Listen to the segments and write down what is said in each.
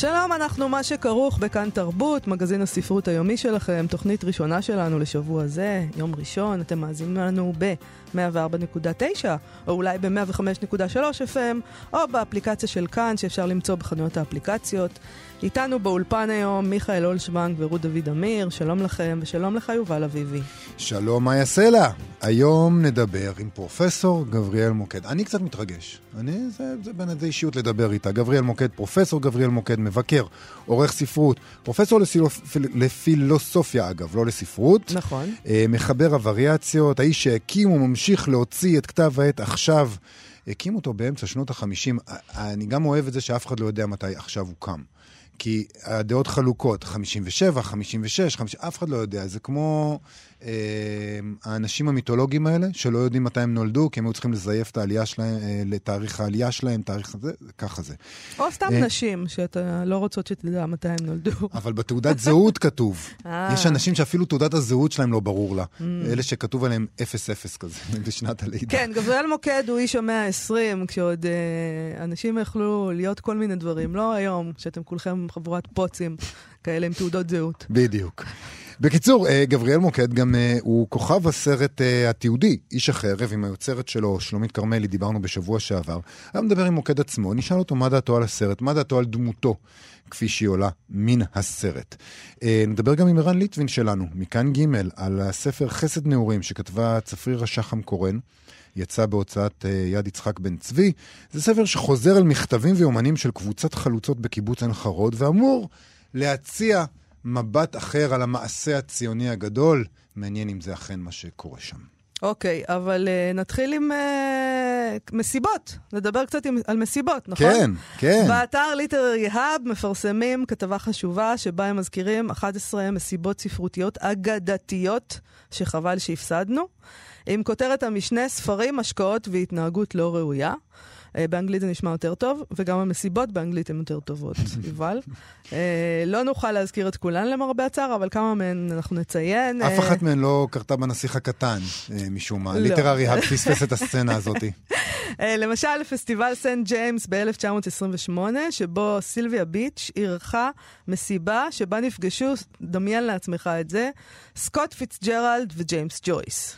שלום, אנחנו מה שכרוך בכאן תרבות, מגזין הספרות היומי שלכם, תוכנית ראשונה שלנו לשבוע זה, יום ראשון, אתם מאזינים לנו ב-104.9, או אולי ב-105.3 FM, או באפליקציה של כאן, שאפשר למצוא בחנויות האפליקציות. איתנו באולפן היום מיכאל אולשוונג ורות דוד אמיר, שלום לכם, ושלום לך יובל אביבי. שלום, יעשה לה? היום נדבר עם פרופסור גבריאל מוקד. אני קצת מתרגש. אני, זה, זה בין איזה אישיות לדבר איתה. גבריאל מוקד, פרופסור גבריאל מוקד, מבקר, עורך ספרות, פרופסור לסילופ, לפילוסופיה אגב, לא לספרות. נכון. אה, מחבר הווריאציות, האיש שהקים וממשיך להוציא את כתב העת עכשיו. הקים אותו באמצע שנות החמישים. אני גם אוהב את זה שאף אחד לא יודע מתי עכשיו הוא קם. כי הדעות חלוקות, 57, 56, 50, אף אחד לא יודע. זה כמו האנשים המיתולוגיים האלה, שלא יודעים מתי הם נולדו, כי הם היו צריכים לזייף את העלייה שלהם, אה, לתאריך העלייה שלהם, תאריך הזה, ככה זה. או סתם אה, נשים, שאתה לא רוצות שתדע מתי הם נולדו. אבל בתעודת זהות כתוב. אה. יש אנשים שאפילו תעודת הזהות שלהם לא ברור לה. Mm. אלה שכתוב עליהם 0-0 כזה, בשנת הלידה. כן, גבריאל מוקד הוא איש המאה ה-20, כשעוד אה, אנשים יכלו להיות כל מיני דברים. לא היום, שאתם כולכם חבורת פוצים כאלה עם תעודות זהות. בדיוק. בקיצור, אה, גבריאל מוקד גם אה, הוא כוכב הסרט אה, התיעודי, איש החרב, עם היוצרת שלו, שלומית כרמלי, דיברנו בשבוע שעבר. היה מדבר עם מוקד עצמו, נשאל אותו מה דעתו על הסרט, מה דעתו על דמותו, כפי שהיא עולה מן הסרט. נדבר גם עם ערן ליטווין שלנו, מכאן ג', על הספר חסד נעורים שכתבה צפרירה שחם קורן. יצא בהוצאת יד יצחק בן צבי. זה ספר שחוזר על מכתבים ויומנים של קבוצת חלוצות בקיבוץ עין חרוד, ואמור להציע מבט אחר על המעשה הציוני הגדול. מעניין אם זה אכן מה שקורה שם. אוקיי, okay, אבל uh, נתחיל עם uh, מסיבות. נדבר קצת עם, על מסיבות, נכון? כן, כן. באתר ליטררי האב מפרסמים כתבה חשובה שבה הם מזכירים 11 מסיבות ספרותיות אגדתיות שחבל שהפסדנו, עם כותרת המשנה ספרים, השקעות והתנהגות לא ראויה. אה, באנגלית זה נשמע יותר טוב, וגם המסיבות באנגלית הן יותר טובות, יובל. אה, לא נוכל להזכיר את כולן למרבה הצער, אבל כמה מהן אנחנו נציין. אף אחת מהן לא קרתה בנסיך הקטן, אה, משום מה. לא. Literally האב פספס את הסצנה הזאת. למשל, פסטיבל סנט ג'יימס ב-1928, שבו סילביה ביץ' אירחה מסיבה שבה נפגשו, דמיין לעצמך את זה, סקוט פיצג'רלד וג'יימס ג'ויס.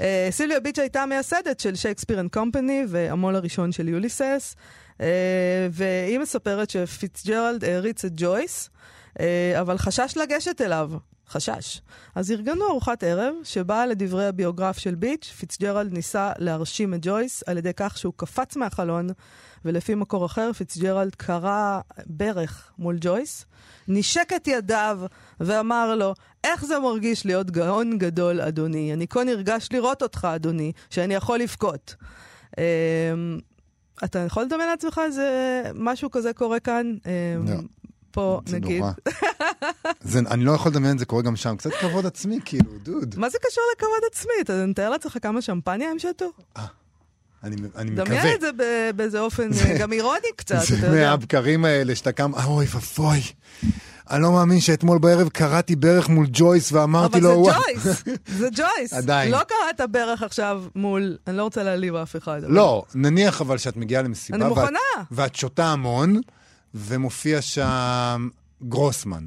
אה, סילביה ביץ' הייתה מייסדת של Shakespeare and Company והמו"ל הראשון של יוליסס, uh, והיא מספרת שפיצג'רלד העריץ את ג'ויס, uh, אבל חשש לגשת אליו. חשש. אז ארגנו ארוחת ערב, שבה לדברי הביוגרף של ביץ', פיצג'רלד ניסה להרשים את ג'ויס על ידי כך שהוא קפץ מהחלון, ולפי מקור אחר, פיצג'רלד קרע ברך מול ג'ויס, נשק את ידיו ואמר לו, איך זה מרגיש להיות גאון גדול, אדוני? אני כה נרגש לראות אותך, אדוני, שאני יכול לבכות. אמ, אתה יכול לדמיין לעצמך איזה משהו כזה קורה כאן? אמ, לא. פה, זה נגיד. נורא. זה, אני לא יכול לדמיין את זה קורה גם שם. קצת כבוד עצמי, כאילו, דוד. מה זה קשור לכבוד עצמי? אתה מתאר לעצמך כמה שמפניה הם שתו? אה, אני, אני מקווה. דמיין את זה באיזה אופן זה, גם אירוני קצת, אתה יודע. זה מהבקרים האלה שאתה קם, אוי ואבוי. אני לא מאמין שאתמול בערב קראתי ברך מול ג'ויס ואמרתי לו... אבל זה ג'ויס, זה ג'ויס. עדיין. לא קראת ברך עכשיו מול, אני לא רוצה להעליב אף אחד. לא, נניח אבל שאת מגיעה למסיבה... אני מוכנה. ואת שותה המון, ומופיע שם גרוסמן.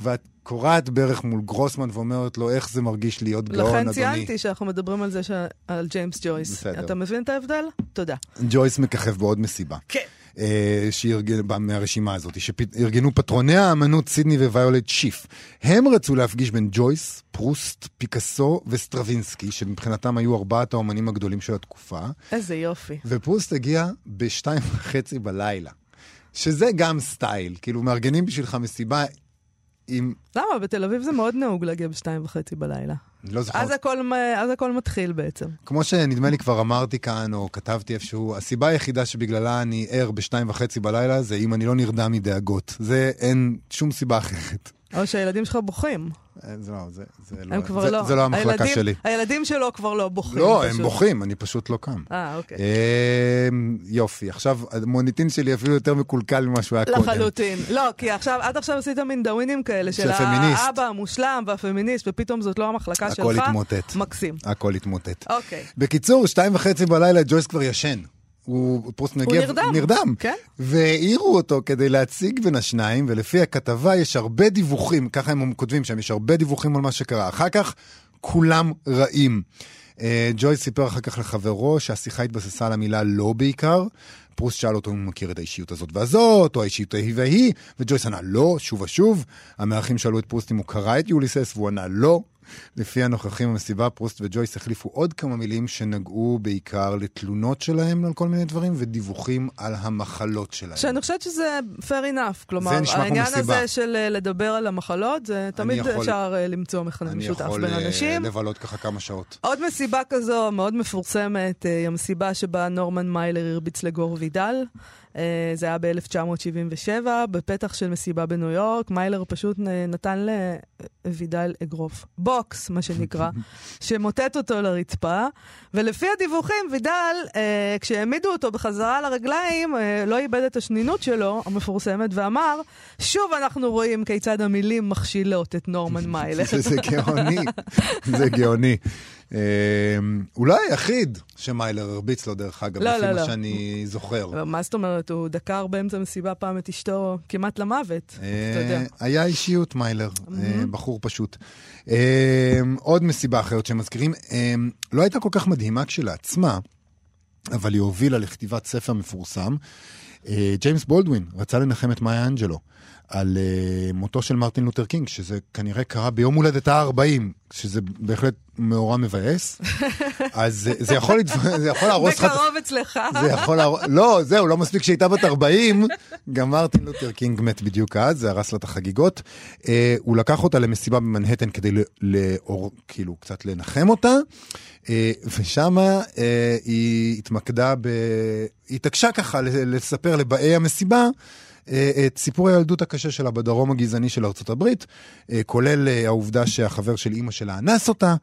ואת קורעת ברך מול גרוסמן ואומרת לו איך זה מרגיש להיות גאון, אדוני. לכן ציינתי שאנחנו מדברים על זה ש... על ג'יימס ג'ויס. בסדר. אתה מבין את ההבדל? תודה. ג'ויס מככב בעוד מסיבה. כן. אה, שארגנו, מהרשימה הזאת, שארגנו פטרוני האמנות סידני וויולט שיף. הם רצו להפגיש בין ג'ויס, פרוסט, פיקאסו וסטרווינסקי, שמבחינתם היו ארבעת האומנים הגדולים של התקופה. איזה יופי. ופרוסט הגיע בשתיים וחצי בלילה. שזה גם סטייל, כאילו מארגנים בשבילך מסיבה עם... למה? בתל אביב זה מאוד נהוג להגיע בשתיים וחצי בלילה. לא זוכר. אז הכל, אז הכל מתחיל בעצם. כמו שנדמה לי כבר אמרתי כאן, או כתבתי איפשהו, הסיבה היחידה שבגללה אני ער בשתיים וחצי בלילה זה אם אני לא נרדם מדאגות. זה אין שום סיבה אחרת. או שהילדים שלך בוכים. זה לא, זה, זה לא, זה, לא. זה לא המחלקה הילדים, שלי. הילדים שלו כבר לא בוכים. לא, פשוט. הם בוכים, אני פשוט לא קם. אה, אוקיי. אה, יופי, עכשיו המוניטין שלי אפילו יותר מקולקל ממה שהוא היה קודם. לחלוטין. לא, כי עכשיו, עד עכשיו עשית מין דאווינים כאלה של של. האבא המושלם והפמיניסט, ופתאום זאת לא המחלקה שלך. הכל התמוטט. מקסים. הכל התמוטט. אוקיי. בקיצור, שתיים וחצי בלילה ג'ויס כבר ישן. הוא פוסט מגיע, נרדם. נרדם. כן. והעירו אותו כדי להציג בין השניים, ולפי הכתבה יש הרבה דיווחים, ככה הם כותבים שם, יש הרבה דיווחים על מה שקרה. אחר כך, כולם רעים. אה, ג'ויס סיפר אחר כך לחברו שהשיחה התבססה על המילה לא בעיקר. פרוסט שאל אותו אם הוא מכיר את האישיות הזאת והזאת, או האישיות ההיא וההיא, וג'ויס ענה לא, שוב ושוב. המארחים שאלו את פרוסט אם הוא קרא את יוליסס, והוא ענה לא. לפי הנוכחים במסיבה, פרוסט וג'ויס החליפו עוד כמה מילים שנגעו בעיקר לתלונות שלהם על כל מיני דברים, ודיווחים על המחלות שלהם. שאני חושבת שזה fair enough, כלומר, העניין. הזה של אה, לדבר על המחלות, זה תמיד יכול- אפשר אה, למצוא מכנה אני משותף יכול בין אה, אנשים. לבלות ככה כמה שעות. עוד מסיבה כזו מאוד מפורסמת, היא המסיבה שבה נורמן מיילר הרביץ לגור וידל. אה, זה היה ב-1977, בפתח של מסיבה בניו יורק. מיילר פשוט נתן לוידל אגרוף, בוקס, מה שנקרא, שמוטט אותו לרצפה. ולפי הדיווחים, וידל, אה, כשהעמידו אותו בחזרה על הרגליים, אה, לא איבד את השנינות שלו, המפורסמת, ואמר, שוב אנחנו רואים כיצד המילים מכשילות את נורמן מיילר. זה, גאוני, זה גאוני. לא היחיד שמיילר הרביץ לו, דרך אגב, לא, לפי לא, מה לא. שאני זוכר. מה זאת אומרת? הוא דקר באמצע מסיבה פעם את אשתו כמעט למוות. אתה יודע. אה, היה אישיות מיילר, אה, בחור פשוט. אה, עוד מסיבה אחרת שמזכירים, לא הייתה כל כך מדהימה כשלעצמה, אבל היא הובילה לכתיבת ספר מפורסם. ג'יימס בולדווין רצה לנחם את מאיה אנג'לו על אה, מותו של מרטין לותר קינג, שזה כנראה קרה ביום הולדת ה-40, שזה בהחלט מאורע מבאס. אז זה- זה יכול זה יכול להרוס לך... בקרוב אצלך. זה יכול להרוס... לא, זהו, לא מספיק שהייתה בת 40, גם מרטין לותר קינג מת בדיוק אז, זה הרס לה את החגיגות. אה, הוא לקח אותה למסיבה במנהטן כדי. לאור, כאילו, קצת לנחם אותה, אה, ושם אה, היא התמקדה ב... היא התעקשה ככה לספר לבאי המסיבה. אה, את סיפור הילדות הקשה שלה בדרום הגזעני של ארצות הברית, אה, כולל אה, העובדה שהחבר של אימא שלה אנס אותה,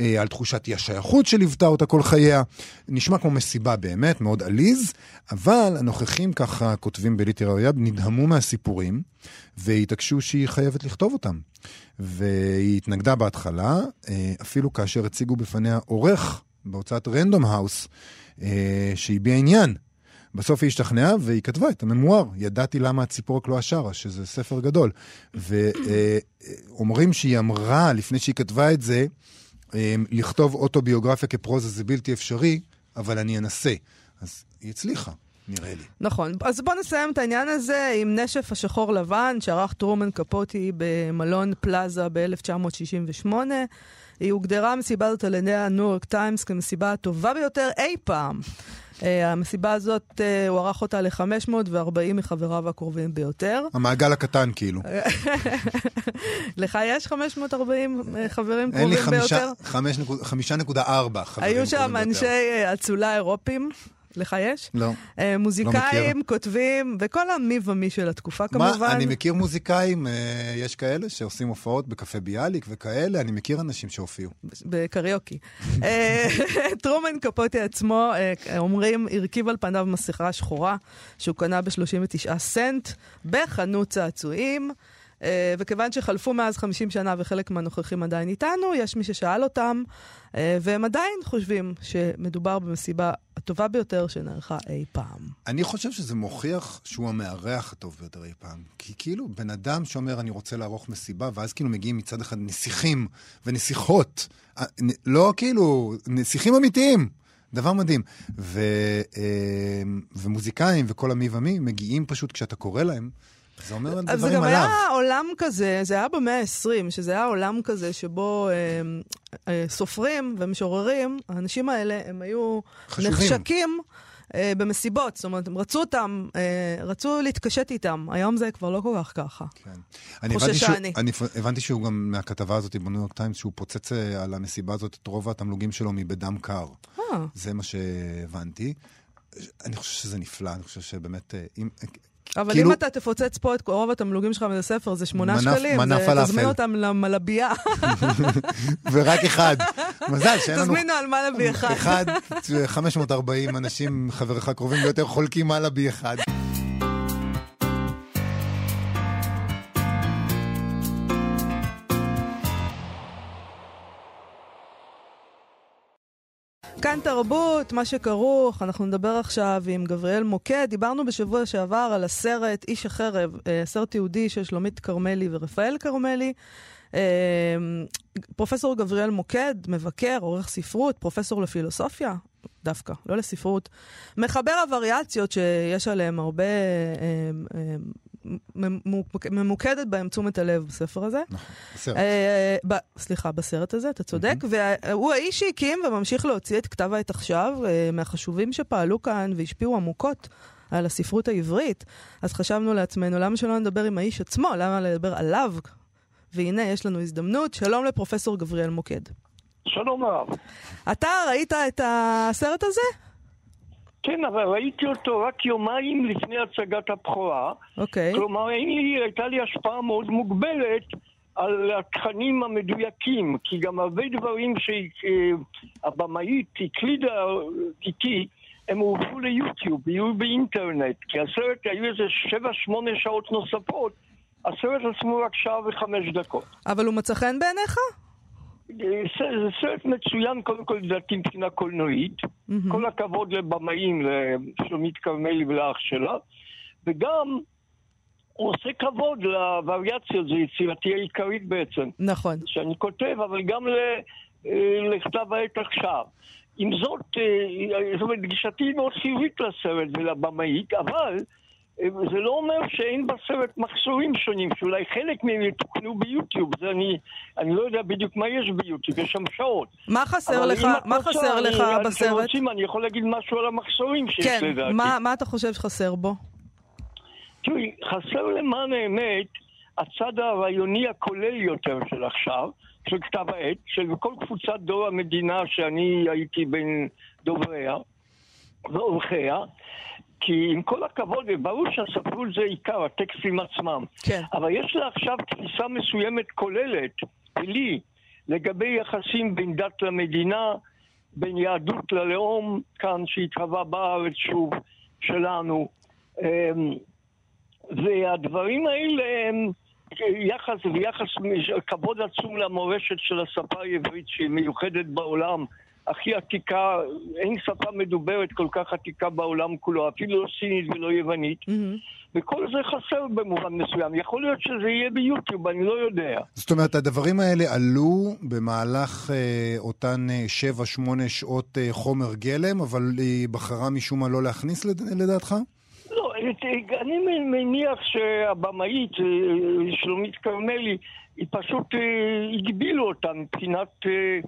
אה, על תחושת אי השייכות שליוותה אותה כל חייה. נשמע כמו מסיבה באמת, מאוד עליז, אבל הנוכחים, ככה כותבים בליטר נדהמו מהסיפורים, והתעקשו שהיא חייבת לכתוב אותם. והיא התנגדה בהתחלה, אה, אפילו כאשר הציגו בפניה עורך בהוצאת רנדום האוס, אה, שהביע עניין. בסוף היא השתכנעה והיא כתבה את הממואר, ידעתי למה הציפור רק לא השרה, שזה ספר גדול. ואומרים שהיא אמרה, לפני שהיא כתבה את זה, אה, לכתוב אוטוביוגרפיה כפרוזה זה בלתי אפשרי, אבל אני אנסה. אז היא הצליחה, נראה לי. נכון. אז בואו נסיים את העניין הזה עם נשף השחור לבן שערך טרומן קפוטי במלון פלאזה ב-1968. היא הוגדרה מסיבה הזאת על ידי הניו יורק טיימס כמסיבה הטובה ביותר אי פעם. Uh, המסיבה הזאת, uh, הוא ערך אותה ל-540 מחבריו הקרובים ביותר. המעגל הקטן כאילו. לך יש 540 אה, חברים אין לי קרובים ביותר? חמש נקוד- חמישה נקודה ארבע חברים היו שם קרובים ביותר. אנשי אה, אצולה אירופים. לך יש? לא. אה, מוזיקאים, כותבים, וכל המי ומי של התקופה כמובן. מה, אני מכיר מוזיקאים, אה, יש כאלה שעושים הופעות בקפה ביאליק וכאלה, אני מכיר אנשים שהופיעו. בקריוקי. אה, טרומן קפוטי עצמו, אה, אומרים, הרכיב על פניו מסכה שחורה שהוא קנה ב-39 סנט בחנות צעצועים. אה, וכיוון שחלפו מאז 50 שנה וחלק מהנוכחים עדיין איתנו, יש מי ששאל אותם, אה, והם עדיין חושבים שמדובר במסיבה הטובה ביותר שנערכה אי פעם. אני חושב שזה מוכיח שהוא המארח הטוב ביותר אי פעם. כי כאילו, בן אדם שאומר, אני רוצה לערוך מסיבה, ואז כאילו מגיעים מצד אחד נסיכים ונסיכות. אה, לא כאילו, נסיכים אמיתיים. דבר מדהים. ו, אה, ומוזיקאים וכל המי ומי מגיעים פשוט כשאתה קורא להם, זה אומר אז זה דברים גם עליו. היה עולם כזה, זה היה במאה ה-20, שזה היה עולם כזה שבו אה, אה, סופרים ומשוררים, האנשים האלה, הם היו חשובים. נחשקים אה, במסיבות, זאת אומרת, הם רצו אותם, אה, רצו להתקשט איתם. היום זה כבר לא כל כך ככה. כן. אני הבנתי, שהוא. אני הבנתי שהוא גם מהכתבה הזאת בניו יורק טיימס, שהוא פוצץ אה, על המסיבה הזאת את רוב התמלוגים שלו מבדם קר. אה, זה מה שהבנתי. אני חושב שזה נפלא, אני חושב שבאמת, אם, אבל כאילו- אם אתה תפוצץ פה את רוב התמלוגים שלך מזה ספר, זה שמונה מנף- שקלים. מנף פלאפל. תזמין אותם למלבייה. ורק אחד. מזל שאין לנו... תזמינו על מלבי אחד. אחד, 540 אנשים, חבריך קרובים ביותר, חולקים הלאה בי אחד. כאן תרבות, מה שכרוך, אנחנו נדבר עכשיו עם גבריאל מוקד. דיברנו בשבוע שעבר על הסרט איש החרב, אה, סרט יהודי של שלומית כרמלי ורפאל כרמלי. אה, פרופסור גבריאל מוקד, מבקר, עורך ספרות, פרופסור לפילוסופיה, דווקא, לא לספרות. מחבר הווריאציות שיש עליהן הרבה, אה, ממוקדת בהם תשומת הלב בספר הזה. נכון, בסרט. אה, סליחה, בסרט הזה, אתה צודק. והוא האיש שהקים וממשיך להוציא את כתב העת עכשיו, אה, מהחשובים שפעלו כאן והשפיעו עמוקות על הספרות העברית. אז חשבנו לעצמנו, למה שלא נדבר עם האיש עצמו? למה לדבר עליו? והנה, יש לנו הזדמנות. שלום לפרופסור גבריאל מוקד. שלום רב. אתה ראית את הסרט הזה? כן, אבל ראיתי אותו רק יומיים לפני הצגת הבכורה. אוקיי. כלומר, אין לי, הייתה לי השפעה מאוד מוגבלת על התכנים המדויקים, כי גם הרבה דברים שהבמאית הקלידה איתי, הם הובאו ליוטיוב, יהיו באינטרנט, כי הסרט, היו איזה שבע, שמונה שעות נוספות, הסרט עצמו רק שעה וחמש דקות. אבל הוא מצא חן בעיניך? זה זה סרט מצוין, קודם כל לדעתי מבחינה קולנועית. כל הכבוד לבמאים, לשלומית כרמלי ולאח שלה. וגם, הוא עושה כבוד לווריאציות, זו יצירתי העיקרית בעצם, נכון. שאני כותב, אבל גם ל- אה, לכתב העת עכשיו. עם זאת, אה, זאת אומרת, גישתי מאוד חיובית לסרט ולבמאית, אבל אה, זה לא אומר שאין בסרט מחסורים שונים, שאולי חלק מהם יתוקנו ביוטיוב. זה אני, אני לא יודע בדיוק מה יש ביוטיוב, יש שם שעות. מה חסר לך, מה רוצה, חסר אני- לך אני- בסרט? אתם רוצים, אני יכול להגיד משהו על המחסורים שיש כן, לדעתי. מה מה אתה חושב שחסר בו? תראי, חסר למען האמת הצד הרעיוני הכולל יותר של עכשיו, של כתב העת, של כל קבוצת דור המדינה שאני הייתי בין דובריה ועורכיה, כי עם כל הכבוד, ברור שהספרות זה עיקר, הטקסטים עצמם. כן. אבל יש לה עכשיו תפיסה מסוימת כוללת, לי, לגבי יחסים בין דת למדינה, בין יהדות ללאום, כאן שהתהווה בארץ שוב, שלנו. אמ, והדברים האלה הם יחס ויחס, כבוד עצום למורשת של השפה העברית שהיא מיוחדת בעולם. הכי עתיקה, אין שפה מדוברת כל כך עתיקה בעולם כולו, אפילו לא סינית ולא יוונית. מהמם. וכל זה חסר במובן מסוים. יכול להיות שזה יהיה ביוטיוב, אני לא יודע. זאת אומרת, הדברים האלה עלו במהלך אה, אותן אה, שבע, שמונה שעות אה, חומר גלם, אבל היא בחרה משום מה לא להכניס לד... לדעתך? לא, את- אני מניח שהבמאית, אה, שלומית כרמלי, היא פשוט אה, הגבילו אותה מבחינת אה, אה,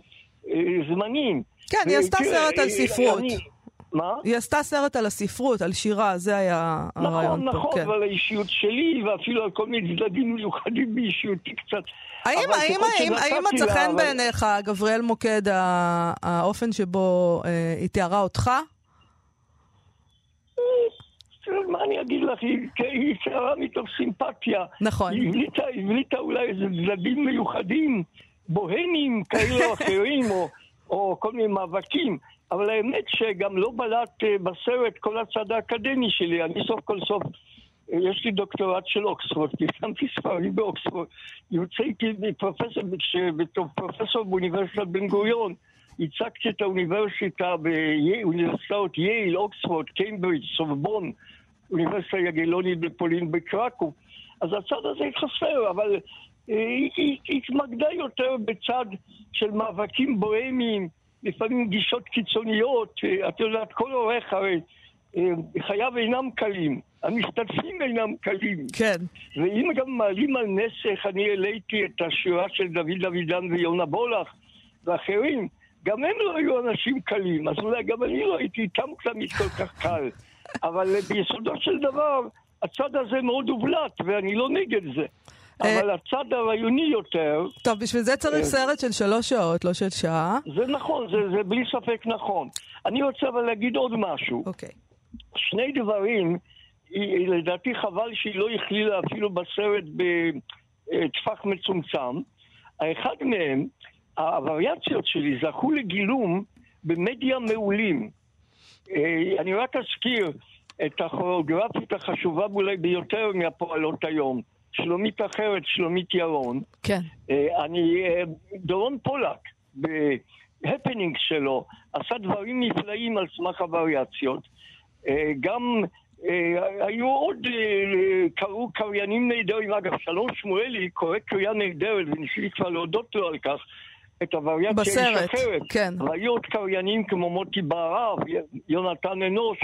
זמנים. כן, היא עשתה תראה, סרט על אה, ספרות. מה? היא עשתה סרט על הספרות, על שירה, זה היה הרעיון נכון, פה. נכון, כן. ועל האישיות שלי, ואפילו על כל מיני צדדים מיוחדים באישיותי קצת. האם, האם, האם, האם מצא חן אבל- בעיניך, גבריאל מוקד, האופן שבו אה, היא תיארה אותך? מה אני אגיד לך, היא היא צערה מתוך סימפתיה. נכון. היא הבליטה אולי איזה צדדים מיוחדים, בוהמים כאלה או אחרים, או, או כל מיני מאבקים. אבל האמת שגם לא בלט אה, בסרט כל הצד האקדמי שלי. אני סוף כל סוף, יש לי דוקטורט של אוקספורד, פרסמתי ספרים באוקספורד. יוצאתי פרופסור, פרופסור באוניברסיטת בן גוריון. ייצגתי את האוניברסיטה באוניברסיטאות יייל, אוקספורד, קיימברידג', סורבון, אוניברסיטה יגלונית בפולין בקרקו. אז הצד הזה חסר, אבל היא היא- התמקדה יותר בצד של מאבקים בוהמיים, לפעמים גישות קיצוניות. אה, את יודעת, כל עורך הרי, אה, חייו אינם קלים, המשתתפים אינם קלים. כן. ואם גם מעלים על נס איך אני העליתי את השירה של דוד אבידן ויונה בולך ואחרים, גם הם לא היו אנשים קלים, אז אולי גם אני לא הייתי איתם תמיד כל כך קל. אבל אה, ביסודו של דבר, הצד הזה מאוד הובלט, ואני לא נגד זה. אה, אבל הצד הרעיוני יותר, טוב, בשביל זה צריך אה. סרט של שלוש שעות, לא של שעה. זה נכון, זה, זה בלי ספק נכון. אני רוצה אבל להגיד עוד משהו. אוקיי. שני דברים היא, לדעתי חבל שהיא לא הכלילה אפילו בסרט בטווח מצומצם. האחד מהם, הווריאציות שלי זכו לגילום במדיה מעולים. אה, אני רק אזכיר את הכוריאוגרפית החשובה אולי ביותר מהפועלות היום. שלומית אחרת, שלומית ירון. כן. אה, אני, אה, דורון פולק, בהפנינג שלו, עשה דברים נפלאים על סמך הווריאציות. גם היו עוד, קראו קריינים נהדרים. אגב, שלום שמואלי קורא קריאה נהדרת, וניסיתי כבר להודות לו על כך. את הווריאציה בסרט. כן. והיו עוד קריינים כמו מוטי בהרב, יונתן אנוש,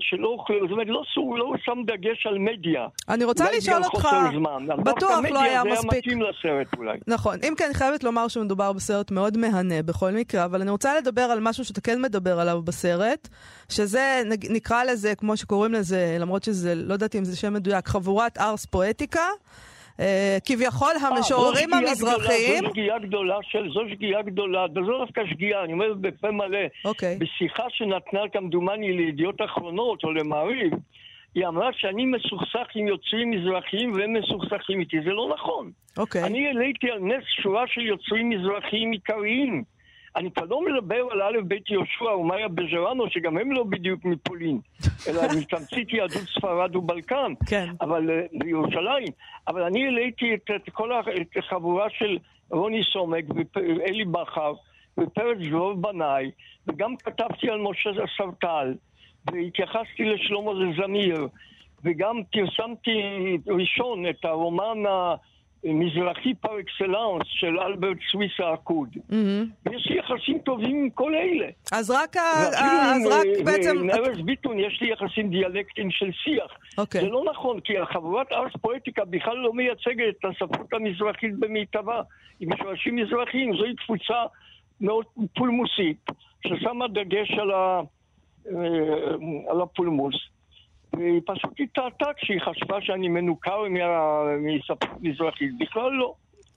שלא, זאת אומרת, לא, סור, לא שם דגש על מדיה. אני רוצה לשאול אותך, בטוח לא היה מספיק. זה היה מתאים לסרט אולי. נכון. אם כן, אני חייבת לומר שמדובר בסרט מאוד מהנה בכל מקרה, אבל אני רוצה לדבר על משהו שאתה כן מדבר עליו בסרט, שזה, נקרא לזה, כמו שקוראים לזה, למרות שזה, לא יודעת אם זה שם מדויק, חבורת ארס פואטיקה. אה, כביכול המשוררים אה, שגיאה המזרחיים. זו שגיאה גדולה של, זו שגיאה גדולה, זו דווקא שגיאה, אני אומר בפה מלא. אוקיי. בשיחה שנתנה כמדומני לידיעות אחרונות או למעריב, היא אמרה שאני מסוכסך עם יוצרים מזרחיים והם מסוכסכים איתי. זה לא נכון. אוקיי. אני העליתי על נס שורה של יוצרים מזרחיים עיקריים. אני כבר לא מדבר על א' בית יהושע ומאיה בז'רנו, שגם הם לא בדיוק מפולין, אלא מתמצית יהדות ספרד ובלקן, כן. אבל אה, בירושלים. אבל אני העליתי את, את כל ה- החבורה של רוני סומק ואלי בכר ופרץ דרוב בנאי, וגם כתבתי על משה סרטל, והתייחסתי לשלמה זמיר, וגם פרסמתי ראשון את הרומן המזרחי פר אקסלנס של אלברט סוויס העקוד. מהמם. ויש לי יחסים טובים עם כל אלה. אז רק, ה- אז עם, רק אה, בעצם... עם ארז ביטון יש לי יחסים דיאלקטיים של שיח. אוקיי. זה לא נכון, כי החבורת ארס פואטיקה בכלל לא מייצגת את הספרות המזרחית במיטבה, עם שורשים מזרחיים. זוהי קבוצה מאוד פולמוסית, ששמה דגש על, ה, אה, על הפולמוס. והיא פשוט התעתה כשהיא חשבה שאני מנוכר מספרות מזרחית. בכלל לא.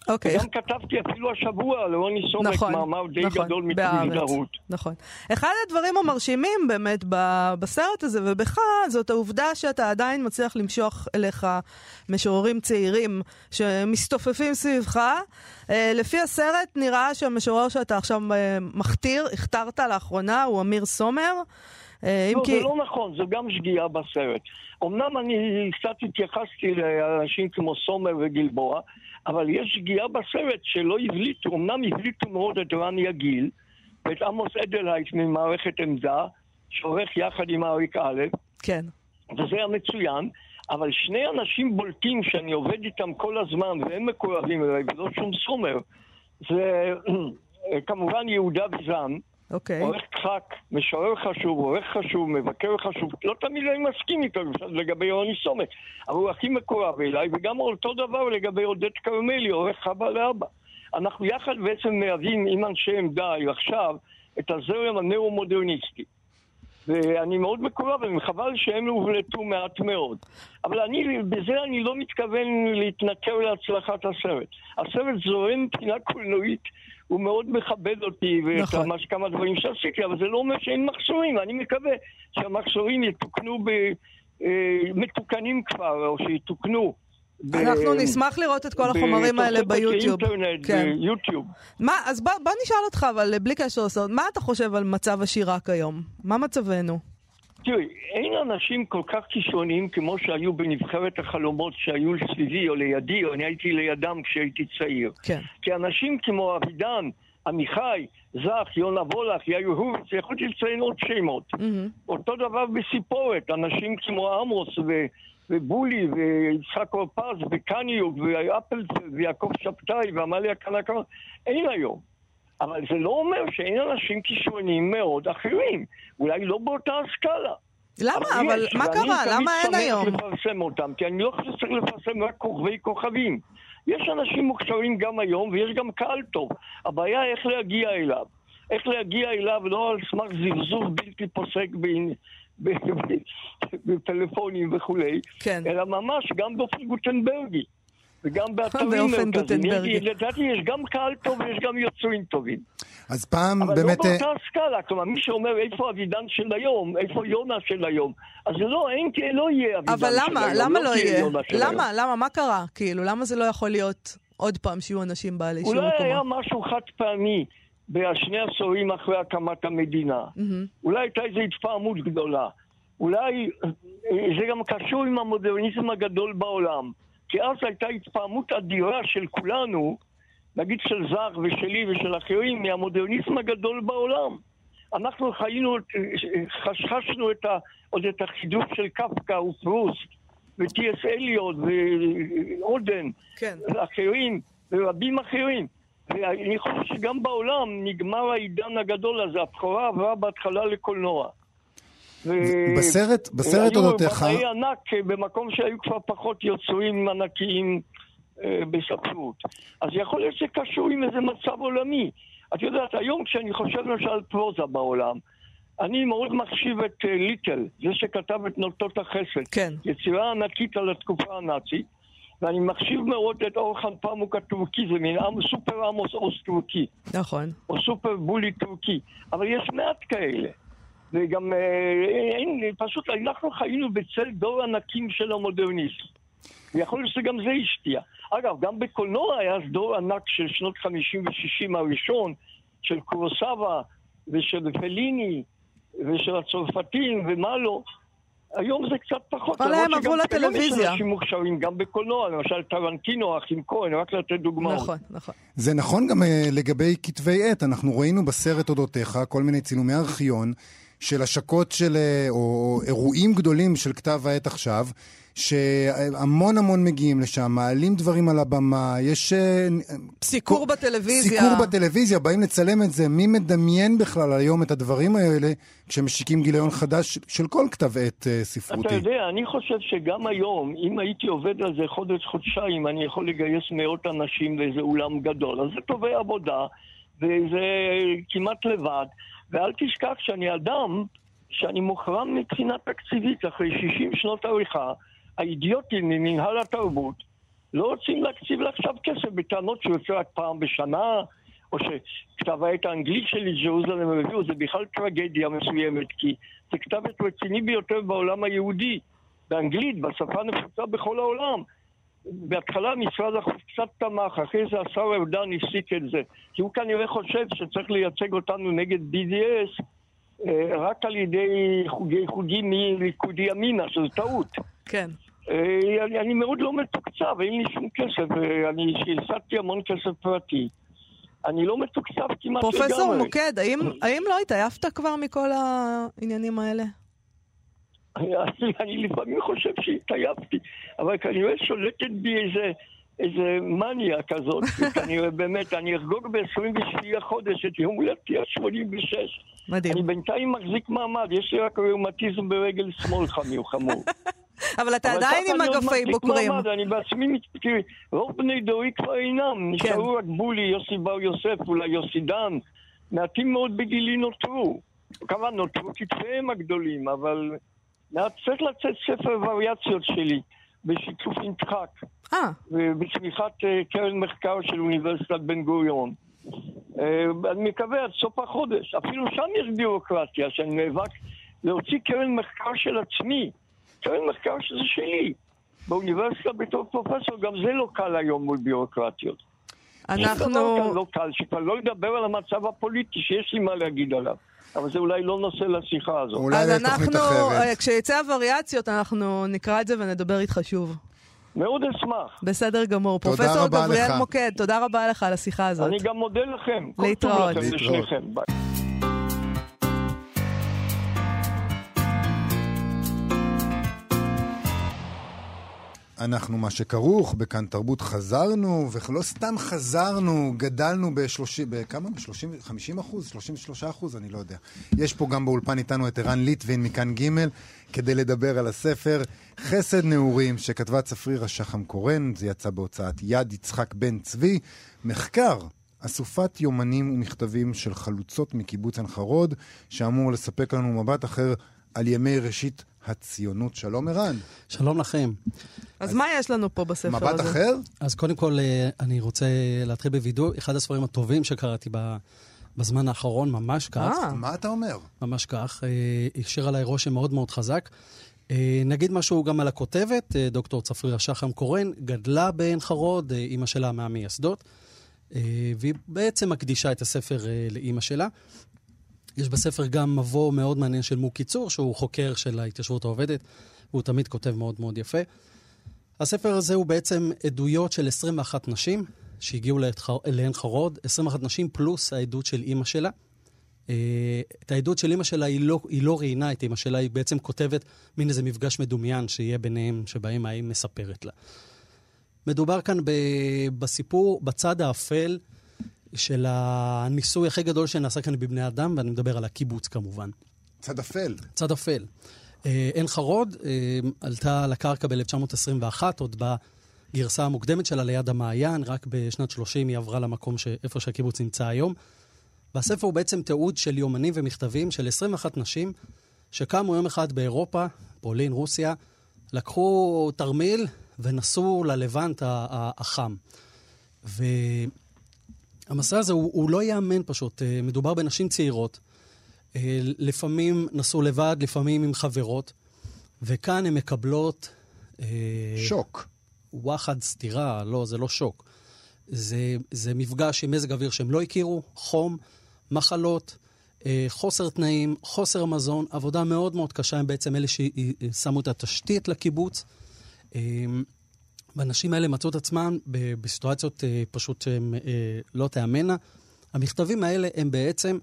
אוקיי. וגם כתבתי אפילו השבוע על רוני סומק נכון, מאמר די נכון, גדול. מתמידרות. נכון. אחד הדברים המרשימים באמת בסרט הזה ובך, זאת העובדה שאתה עדיין מצליח למשוך אליך משוררים צעירים שמסתופפים סביבך. אה, לפי הסרט נראה שהמשורר שאתה עכשיו אה, מכתיר, הכתרת לאחרונה, הוא אמיר סומר. אה, לא, כי... זה לא נכון, זו גם שגיאה בסרט. אמנם אני קצת התייחסתי לאנשים כמו סומר וגלבוע, אבל יש שגיאה בסרט שלא הבליטו, אמנם הבליטו מאוד את רני יגיל ואת עמוס אדלהייט ממערכת עמדה, שעורך יחד עם אריק א', כן. וזה היה מצוין, אבל שני אנשים בולטים שאני עובד איתם כל הזמן והם מקורבים אליי, ולא שום סומר, זה כמובן יהודה ויזן, אוקיי. עורך דחק, משורר חשוב, עורך חשוב, מבקר חשוב, לא תמיד אני מסכים איתו לגבי רוני סומק, אבל הוא הכי מקורב אליי, וגם אותו דבר לגבי עודד כרמלי, עורך חבא לאבא. אנחנו יחד בעצם מהווים עם אנשי עמדה עכשיו את הזרם הנאו-מודרניסטי. ואני מאוד מקורב, וחבל שהם הובלטו מעט מאוד. אבל אני, בזה אני לא מתכוון להתנכר להצלחת הסרט. הסרט זורם מבחינה קולנועית, הוא מאוד מכבד אותי, נכון. כמה דברים שעשיתי, אבל זה לא אומר שאין מחסורים, אני מקווה שהמחסורים יתוקנו ב... אה, מתוקנים כבר, או שיתוקנו. אנחנו נשמח לראות את כל החומרים האלה ביוטיוב. כן. ביוטיוב. מה, אז בוא, בוא נשאל אותך, אבל בלי קשר לסרט, מה אתה חושב על מצב השירה כיום? מה מצבנו? תראי, אין אנשים כל כך כישרוניים כמו שהיו בנבחרת החלומות שהיו סביבי או לידי, או אני הייתי לידם כשהייתי צעיר. כן. כי אנשים כמו אבידן, עמיחי, זך, יונה וולך, יאיר הורוביץ, יכולתי לציין עוד שמות. מהמם. אותו דבר בסיפורת, אנשים כמו עמוס ו... ובולי ויצחק אורפז וקניוק ואפלפלד ויעקב שבתאי ועמליה קנקר, אין היום. אבל זה לא אומר שאין אנשים כישרוניים מאוד אחרים. אולי לא באותה הסקאלה. למה? אבל יש, מה קרה? תמיד למה אין שמח היום? לפרסם אותם, כי אני לא חושב שצריך לפרסם רק כוכבי כוכבים. יש אנשים מוכשרים גם היום, ויש גם קהל טוב. הבעיה איך להגיע אליו. איך להגיע אליו לא על סמך זבזוב בלתי פוסק בטלפונים וכולי, כן. אלא ממש גם באופן גוטנברגי. וגם באתרים באופן מרכזיים. לדעתי יש גם קהל טוב ויש גם יוצרים טובים. אז פעם אבל באמת... לא אה, באותה סקאלה, כלומר מי שאומר איפה אבידן של היום, איפה יונה של היום, אז לא, אין, לא יהיה אבידן אבל של למה? היום. למה לא תהיה יהיה? למה? למה? מה קרה? כאילו, למה זה לא יכול להיות עוד פעם שיהיו אנשים בעלי שיעור אולי היה? משהו חד פעמי בשני עשורים אחרי הקמת המדינה. מהמם. אולי הייתה איזו התפעמות גדולה. אולי אה, זה גם קשור עם המודרניזם הגדול בעולם. כי אז הייתה התפעמות אדירה של כולנו, נגיד של זר ושלי ושל אחרים, מהמודרניזם הגדול בעולם. אנחנו חיינו, חששנו את ה, עוד את החידוש של קפקא ופרוסט וטי.אס אליוט ואודן כן. ואחרים, ורבים אחרים. ואני חושב שגם בעולם נגמר העידן הגדול הזה, הבכורה עברה בהתחלה לקולנוע. ו- בסרט, בסרט אודותיך, היו במאי ענק במקום שהיו כבר פחות יוצרים ענקיים אה, בספרות. אז יכול להיות שקשור עם איזה מצב עולמי. את יודעת, היום כשאני חושב למשל על פרוזה בעולם, אני מאוד מחשיב את אה, ליטל, זה שכתב את נוטות החסד. כן. יצירה ענקית על התקופה הנאצית, ואני מחשיב מאוד את אורחן פמוק הטורקי, זה מין עם, סופר עמוס עוז טורקי, נכון. או סופר בולי טורקי, אבל יש מעט כאלה. וגם אה, אין, פשוט אנחנו חיינו בצל דור ענקים של המודרניסט. ויכול להיות שגם זה השפיע. אגב, גם בקולנוע היה אז דור ענק של שנות 50 ו-60 הראשון, של קורוסבה ושל פליני ושל הצרפתים ומה לא. היום זה קצת פחות. אבל הם עברו לטלוויזיה. יש אנשים מוכשרים, גם בקולנוע, למשל טרנטינו, אחים כהן, רק לתת דוגמאות. נכון, נכון. זה נכון גם אה, לגבי כתבי עת, אנחנו ראינו בסרט אודותיך כל מיני צילומי ארכיון של השקות של, אה, או, או אירועים גדולים של כתב העת עכשיו, שהמון המון מגיעים לשם, מעלים דברים על הבמה, יש... אה, סיקור כל- בטלוויזיה. סיקור בטלוויזיה, באים לצלם את זה. מי מדמיין בכלל היום את הדברים האלה כשמשיקים גיליון חדש של כל כתב עת אה, ספרותי? אתה יודע, אני חושב שגם היום, אם הייתי עובד על זה חודש-חודשיים, אני יכול לגייס מאות אנשים לאיזה אולם גדול. אז זה טובי עבודה, וזה כמעט לבד. ואל תשכח שאני אדם, שאני מוחרם מבחינה תקציבית אחרי 60 שנות עריכה, האידיוטים ממנהל התרבות לא רוצים להקציב לה עכשיו כסף בטענות שהוא יוצא רק פעם בשנה, או שכתב העת האנגלית שלי, ג'רוזלם רביעו, זה בכלל טרגדיה מסוימת, כי זה כתב עת רציני ביותר בעולם היהודי, באנגלית, בשפה הנפוצה בכל העולם. בהתחלה משרד החוץ קצת תמך, אחרי זה השר ארדן הפסיק את זה. כי הוא כנראה חושב שצריך לייצג אותנו נגד BDS אה, רק על ידי חוגי חוגים מליכודי ימינה, שזו טעות. כן. אה, אני, אני מאוד לא מתוקצב, אין לי שום כסף, אה, אני שהסעתי המון כסף פרטי. אני לא מתוקצב כמעט לגמרי. פרופסור מוקד, האם, האם לא התעייפת כבר מכל העניינים האלה? אני, אני לפעמים חושב שהתעייפתי, אבל כנראה שולטת בי איזה, איזה מניה כזאת, כנראה באמת, אני אחגוג ב-27 החודש את יום הולדתי ה-86. מדהים. אני בינתיים מחזיק מעמד, יש לי רק ראומטיזם ברגל שמאל חמור חמור. אבל אתה עדיין עם אני אגפי בוקרים. מעמד, אני בעצמי, תראי, רוב בני דורי כבר אינם, נשארו רק בולי, יוסי בר יוסף, אולי יוסי דן, מעטים מאוד בגילי נותרו. כמובן נותרו כתפיהם הגדולים, אבל צריך לצאת ספר וריאציות שלי, בשיתוף עם דחק, אה, ובתמיכת אה, קרן מחקר של אוניברסיטת בן גוריון. אה, אני מקווה עד סוף החודש. אפילו שם יש ביורוקרטיה, שאני נאבק להוציא קרן מחקר של עצמי. קרן מחקר שזה שלי. באוניברסיטה בתור פרופסור, גם זה לא קל היום מול ביורוקרטיות. אנחנו... לא קל, שכבר לא לדבר על המצב הפוליטי שיש לי מה להגיד עליו. אבל זה אולי לא נושא לשיחה הזאת. אולי אז לתוכנית אנחנו, אחרת. אה, כשיצא הווריאציות, אנחנו נקרא את זה ונדבר איתך שוב. מאוד אשמח. בסדר גמור. תודה פרופסור רבה גבריאל לך. מוקד, תודה רבה לך על השיחה הזאת. אני גם מודה לכם. כל טוב להתראות. לכם, להתראות. אנחנו מה שכרוך, בכאן תרבות חזרנו, ולא סתם חזרנו, גדלנו ב-30, בכמה? ב-30, 50 אחוז? 33 אחוז? אני לא יודע. יש פה גם באולפן איתנו את ערן ליטווין מכאן ג' כדי לדבר על הספר חסד נעורים, שכתבה צפרירה שחם קורן, זה יצא בהוצאת יד יצחק בן צבי. מחקר, אסופת יומנים ומכתבים של חלוצות מקיבוץ עין שאמור לספק לנו מבט אחר על ימי ראשית הציונות. שלום ערן. שלום לכם. אז מה יש לנו פה בספר הזה? מבט אחר? אז קודם כל, אה, אני רוצה להתחיל בווידוי. אחד הספרים הטובים שקראתי ב- בזמן האחרון, ממש כך. אה. מה אתה אומר? ממש כך. אה, השאיר עליי רושם מאוד מאוד חזק. אה, נגיד משהו גם על הכותבת, אה, דוקטור צפריר שחם קורן, גדלה בעין חרוד, אה, אימא שלה מהמייסדות, אה, והיא בעצם מקדישה את הספר אה, לאימא שלה. יש בספר גם מבוא מאוד מעניין של מוקי צור, שהוא חוקר של ההתיישבות העובדת, והוא תמיד כותב מאוד מאוד יפה. הספר הזה הוא בעצם עדויות של 21 נשים שהגיעו לעין חרוד, 21 נשים פלוס העדות של אימא שלה. אה, את העדות של אימא שלה, היא לא, היא לא ראיינה את אימא שלה, היא בעצם כותבת מין איזה מפגש מדומיין שיהיה ביניהם, שבהם האם מספרת לה. מדובר כאן ב, בסיפור, בצד האפל של הניסוי הכי גדול שנעשה כאן בבני אדם, ואני מדבר על הקיבוץ כמובן. צד אפל. צד אפל. אה, עין חרוד אה, עלתה על הקרקע ב-1921, עוד בגרסה המוקדמת שלה ליד המעיין, רק בשנת 30 היא עברה למקום ש... איפה שהקיבוץ נמצא היום. והספר הוא בעצם תיעוד של יומנים ומכתבים של 21 נשים שקמו יום אחד באירופה, פולין, רוסיה, לקחו תרמיל ונסעו ללבנט ה- ה- החם. והמסע הזה הוא, הוא לא ייאמן פשוט, אה, מדובר בנשים צעירות. אה, לפעמים נסעו לבד, לפעמים עם חברות, וכאן הן מקבלות... אה, שוק. וואחד סתירה, לא, זה לא שוק. זה, זה מפגש עם מזג אוויר שהם לא הכירו, חום, מחלות, אה, חוסר תנאים, חוסר מזון, עבודה מאוד מאוד קשה, הם בעצם אלה ששמו את התשתית לקיבוץ. אה, והנשים האלה מצאו את עצמם ב- בסיטואציות אה, פשוט שהן אה, לא תיאמנה. המכתבים האלה הם בעצם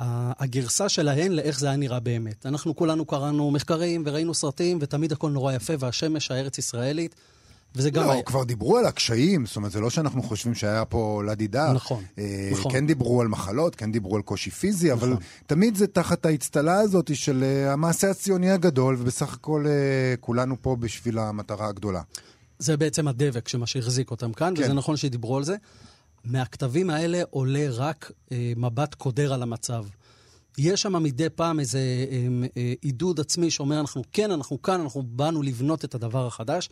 הגרסה שלהן לאיך זה היה נראה באמת. אנחנו כולנו קראנו מחקרים וראינו סרטים, ותמיד הכל נורא יפה, והשמש הארץ-ישראלית, וזה גם... לא, היה- כבר דיברו על הקשיים, זאת אומרת, זה לא שאנחנו חושבים שהיה פה לדידה. נכון, אה, נכון. כן דיברו על מחלות, כן דיברו על קושי פיזי, אבל תמיד זה תחת האצטלה הזאת של אה, המעשה הציוני הגדול, ובסך הכל אה, כולנו פה בשביל המטרה הגדולה. זה בעצם הדבק שמה שהחזיק אותם כאן, כן. וזה נכון שדיברו על זה. מהכתבים האלה עולה רק אה, מבט קודר על המצב. יש שם מדי פעם איזה אה, אה, עידוד עצמי שאומר, אנחנו כן, אנחנו כאן, אנחנו באנו לבנות את הדבר החדש,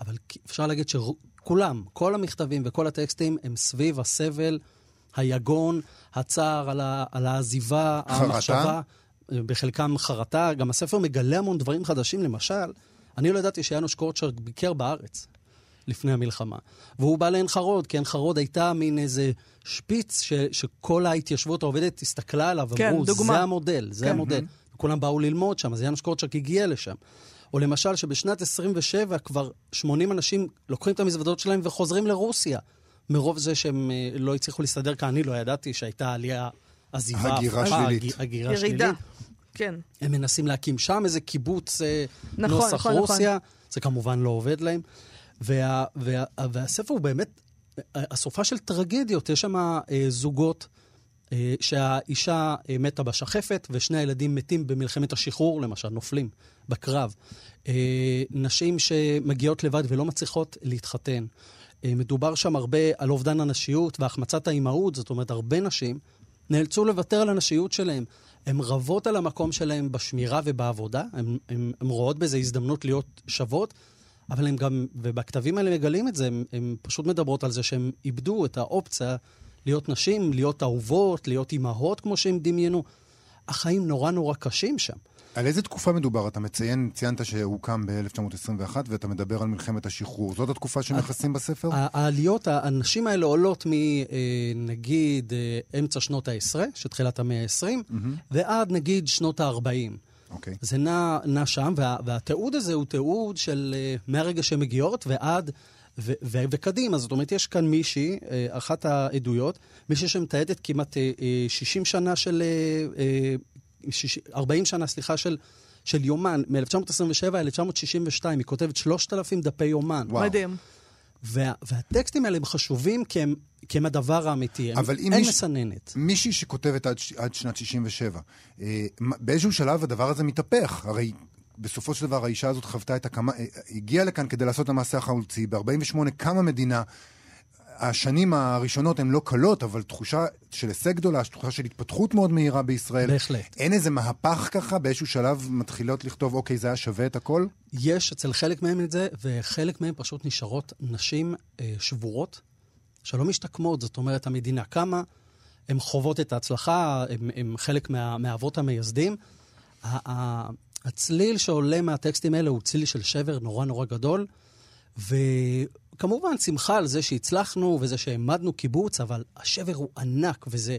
אבל אפשר להגיד שכולם, כל המכתבים וכל הטקסטים הם סביב הסבל, היגון, הצער על, ה, על העזיבה, חרטה? המחשבה, אה, בחלקם חרטה. גם הספר מגלה המון דברים חדשים, למשל, אני לא ידעתי שיאנוש קורצ'רק ביקר בארץ. לפני המלחמה. והוא בא לעין חרוד, כי עין חרוד הייתה מין איזה שפיץ ש, שכל ההתיישבות העובדת הסתכלה עליו, כן, אמרו, דוגמה. זה המודל, זה כן. המודל. וכולם באו ללמוד שם, אז יאנוש קורצ'ק הגיע לשם. או למשל, שבשנת 27 כבר 80 אנשים לוקחים את המזוודות שלהם וחוזרים לרוסיה. מרוב זה שהם אה, לא הצליחו להסתדר כאן, אני לא ידעתי שהייתה עלייה, עזיבה, הגירה הפכה, שלילית. הג- הגירה ירידה. שלילית. כן. הם מנסים להקים שם איזה קיבוץ אה, נכון, נוסח נכון, רוסיה, זה כמובן לא עובד להם. וה, וה, והספר הוא באמת, הסופה של טרגדיות, יש שם אה, זוגות אה, שהאישה אה, מתה בשחפת ושני הילדים מתים במלחמת השחרור, למשל, נופלים בקרב. אה, נשים שמגיעות לבד ולא מצליחות להתחתן. אה, מדובר שם הרבה על אובדן הנשיות והחמצת האימהות, זאת אומרת, הרבה נשים נאלצו לוותר על הנשיות שלהם. הן רבות על המקום שלהן בשמירה ובעבודה, הן רואות בזה הזדמנות להיות שוות, אבל הם גם, ובכתבים האלה מגלים את זה, הן פשוט מדברות על זה שהן איבדו את האופציה להיות נשים, להיות אהובות, להיות אימהות כמו שהם דמיינו. החיים נורא נורא קשים שם. על איזה תקופה מדובר? אתה מציין, ציינת שהוקם ב-1921 ואתה מדבר על מלחמת השחרור. זאת התקופה שמכסים בספר? העליות, הנשים האלה עולות מנגיד אמצע שנות העשרה, שתחילת המאה ה-20, ועד נגיד שנות ה-40. אוקיי. זה נע, נע שם, וה, והתיעוד הזה הוא תיעוד של uh, מהרגע שהן מגיעות ועד, ו, ו, וקדימה. זאת אומרת, יש כאן מישהי, אחת העדויות, מישהי שמתעדת כמעט uh, uh, 60 שנה של... Uh, uh, 60, 40 שנה, סליחה, של, של יומן, מ-1927 עד 1962. היא כותבת 3,000 דפי יומן. וואו. מדהים. וה, והטקסטים האלה הם חשובים כי הם, כי הם הדבר האמיתי. הם, אבל אם אין מיש- מסננת. מישהי שכותבת עד, עד שנת 67, אה, באיזשהו שלב הדבר הזה מתהפך. הרי בסופו של דבר האישה הזאת חוותה את הקמה, אה, הגיעה לכאן כדי לעשות את המעשה החלוצי, ב-48 קמה מדינה. השנים הראשונות הן לא קלות, אבל תחושה של הישג גדולה, תחושה של התפתחות מאוד מהירה בישראל. בהחלט. אין איזה מהפך ככה, באיזשהו שלב מתחילות לכתוב, אוקיי, זה היה שווה את הכל? יש אצל חלק מהם את זה, וחלק מהם פשוט נשארות נשים אה, שבורות, שלא משתקמות. זאת אומרת, המדינה קמה, הן חוות את ההצלחה, הן חלק מה, מהאבות המייסדים. הצליל שעולה מהטקסטים האלה הוא צליל של שבר נורא נורא גדול, וכמובן שמחה על זה שהצלחנו וזה שהעמדנו קיבוץ, אבל השבר הוא ענק, וזה,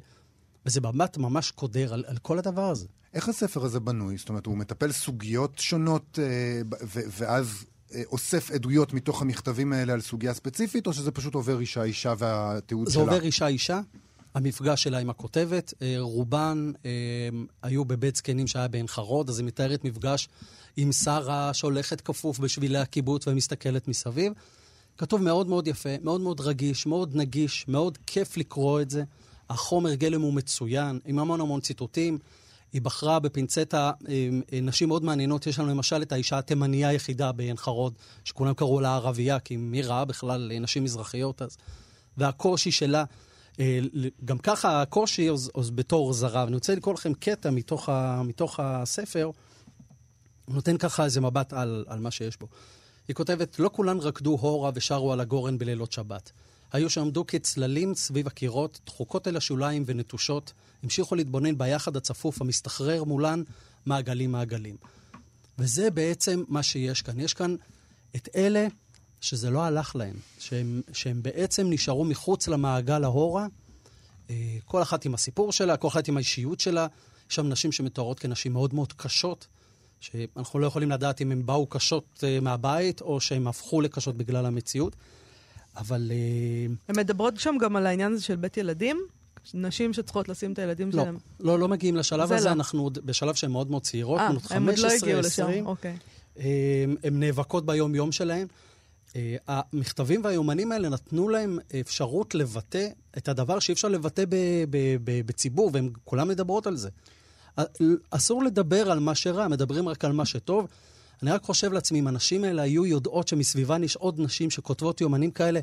וזה במט ממש קודר על, על כל הדבר הזה. איך הספר הזה בנוי? זאת אומרת, הוא מטפל סוגיות שונות, אה, ו- ואז אה, אוסף עדויות מתוך המכתבים האלה על סוגיה ספציפית, או שזה פשוט עובר אישה-אישה והתיעוד זה שלה? עובר אישה-אישה, המפגש שלה עם הכותבת. אה, רובן אה, היו בבית זקנים שהיה בעין חרוד, אז היא מתארת מפגש עם שרה שהולכת כפוף בשבילי הקיבוץ ומסתכלת מסביב. כתוב מאוד מאוד יפה, מאוד מאוד רגיש, מאוד נגיש, מאוד כיף לקרוא את זה. החומר גלם הוא מצוין, עם המון המון ציטוטים. היא בחרה בפינצטה אה, נשים מאוד מעניינות. יש לנו למשל את האישה התימנייה היחידה בעין חרוד, שכולם קראו לה ערבייה, כי מי ראה בכלל אה, נשים מזרחיות אז. והקושי שלה, אה, גם ככה הקושי אז, בתור זרה. ואני רוצה לקרוא לכם קטע מתוך, ה, מתוך הספר, נותן ככה איזה מבט על, על מה שיש בו. היא כותבת, לא כולן רקדו הורה ושרו על הגורן בלילות שבת. היו שעמדו כצללים סביב הקירות, דחוקות אל השוליים ונטושות, המשיכו להתבונן ביחד הצפוף המסתחרר מולן מעגלים מעגלים. וזה בעצם מה שיש כאן. יש כאן את אלה שזה לא הלך להם, שהם, שהם בעצם נשארו מחוץ למעגל ההורה, אה, כל אחת עם הסיפור שלה, כל אחת עם האישיות שלה. יש שם נשים שמתוארות כנשים מאוד מאוד קשות, שאנחנו לא יכולים לדעת אם הן באו קשות אה, מהבית, או שהן הפכו לקשות בגלל המציאות. אבל אה, הן מדברות שם גם על העניין הזה של בית ילדים? נשים שצריכות לשים את הילדים לא, שלהם. לא, לא מגיעים לשלב זה הזה, לא. אנחנו עוד בשלב שהן מאוד מאוד צעירות, אה, בנות הם עוד לא 15, הגיעו לשם, 20. אוקיי. הן נאבקות ביום-יום שלהן. המכתבים והיומנים האלה נתנו להם אפשרות לבטא את הדבר שאי אפשר לבטא בציבור, והן כולן מדברות על זה. אסור לדבר על מה שרע, מדברים רק על מה שטוב. אני רק חושב לעצמי, אם הנשים האלה היו יודעות שמסביבן יש עוד נשים שכותבות יומנים כאלה,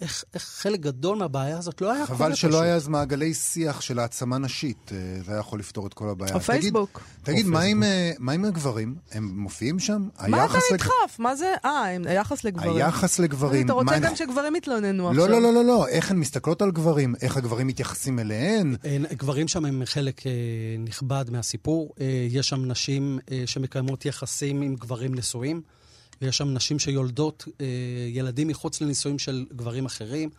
איך, איך חלק גדול מהבעיה הזאת לא היה קורה חבל שלא פשוט. היה אז מעגלי שיח של העצמה נשית, אה, זה היה יכול לפתור את כל הבעיה. או פייסבוק. תגיד, תגיד או מה עם, אה, מה עם הגברים? הם מופיעים שם? מה אתה היחס לג- נדחף? מה זה? אה, הם- היחס לגברים. היחס לגברים. אתה רוצה מה גם שגברים יתלוננו לא, עכשיו. לא, לא, לא, לא, איך הן מסתכלות על גברים, איך הגברים מתייחסים אליהן. אה, גברים שם הם חלק אה, נכבד מהסיפור. אה, יש שם נשים אה, שמקיימות יחסים עם גברים נשואים, ויש שם נשים שיולדות אה, ילדים מחוץ לנישואים של גברים אחרים.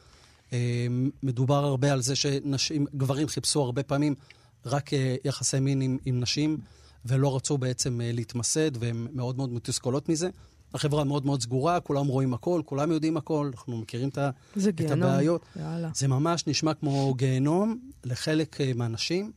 אה, מדובר הרבה על זה שגברים חיפשו הרבה פעמים רק אה, יחסי מין עם, עם נשים, ולא רצו בעצם להתמסד, והן מאוד מאוד מתוסכלות מזה. החברה מאוד מאוד סגורה, כולם רואים הכל, כולם יודעים הכל, אנחנו מכירים את, זה את גיהנום. הבעיות. יאללה. זה ממש נשמע כמו גיהנום לחלק מהאנשים.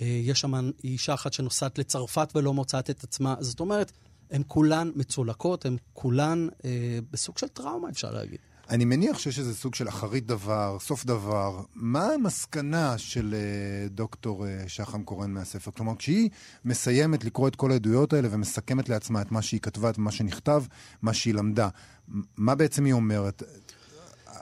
אה, יש שם אישה אחת שנוסעת לצרפת ולא מוצאת את עצמה. זאת אומרת, הן כולן מצולקות, הן כולן אה, בסוג של טראומה, אפשר להגיד. אני מניח שיש איזה סוג של אחרית דבר, סוף דבר. מה המסקנה של אה, דוקטור אה, שחם קורן מהספר? כלומר, כשהיא מסיימת לקרוא את כל העדויות האלה ומסכמת לעצמה את מה שהיא כתבה, את מה שנכתב, מה שהיא למדה, מה בעצם היא אומרת?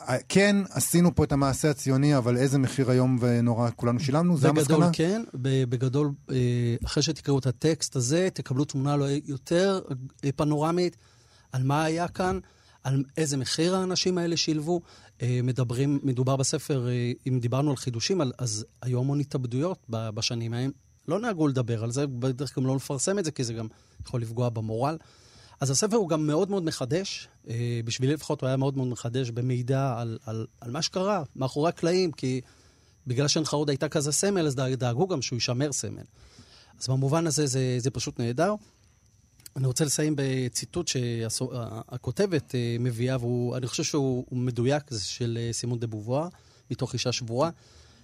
אה, כן, עשינו פה את המעשה הציוני, אבל איזה מחיר איום ונורא כולנו שילמנו? זה המסקנה? בגדול כן, ב- בגדול, אה, אחרי שתקראו את הטקסט הזה, תקבלו תמונה לא- יותר אה, פנורמית על מה היה כאן, על איזה מחיר האנשים האלה שילבו. אה, מדברים, מדובר בספר, אה, אם דיברנו על חידושים, אז היו המון התאבדויות בשנים ההם. לא נהגו לדבר על זה, בדרך כלל גם לא לפרסם את זה, כי זה גם יכול לפגוע במורל. אז הספר הוא גם מאוד מאוד מחדש, אה, בשבילי לפחות הוא היה מאוד מאוד מחדש במידע על, על, על מה שקרה מאחורי הקלעים, כי בגלל שעין חרוד הייתה כזה סמל, אז דאג- דאגו גם שהוא יישמר סמל. אז במובן הזה זה, זה פשוט נהדר. אני רוצה לסיים בציטוט שהכותבת אה, מביאה, ואני חושב שהוא הוא מדויק, זה של אה, סימון דה בובואר, מתוך אישה שבורה.